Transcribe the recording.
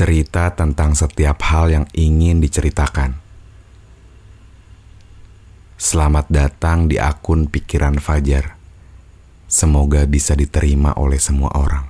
Cerita tentang setiap hal yang ingin diceritakan. Selamat datang di akun Pikiran Fajar. Semoga bisa diterima oleh semua orang.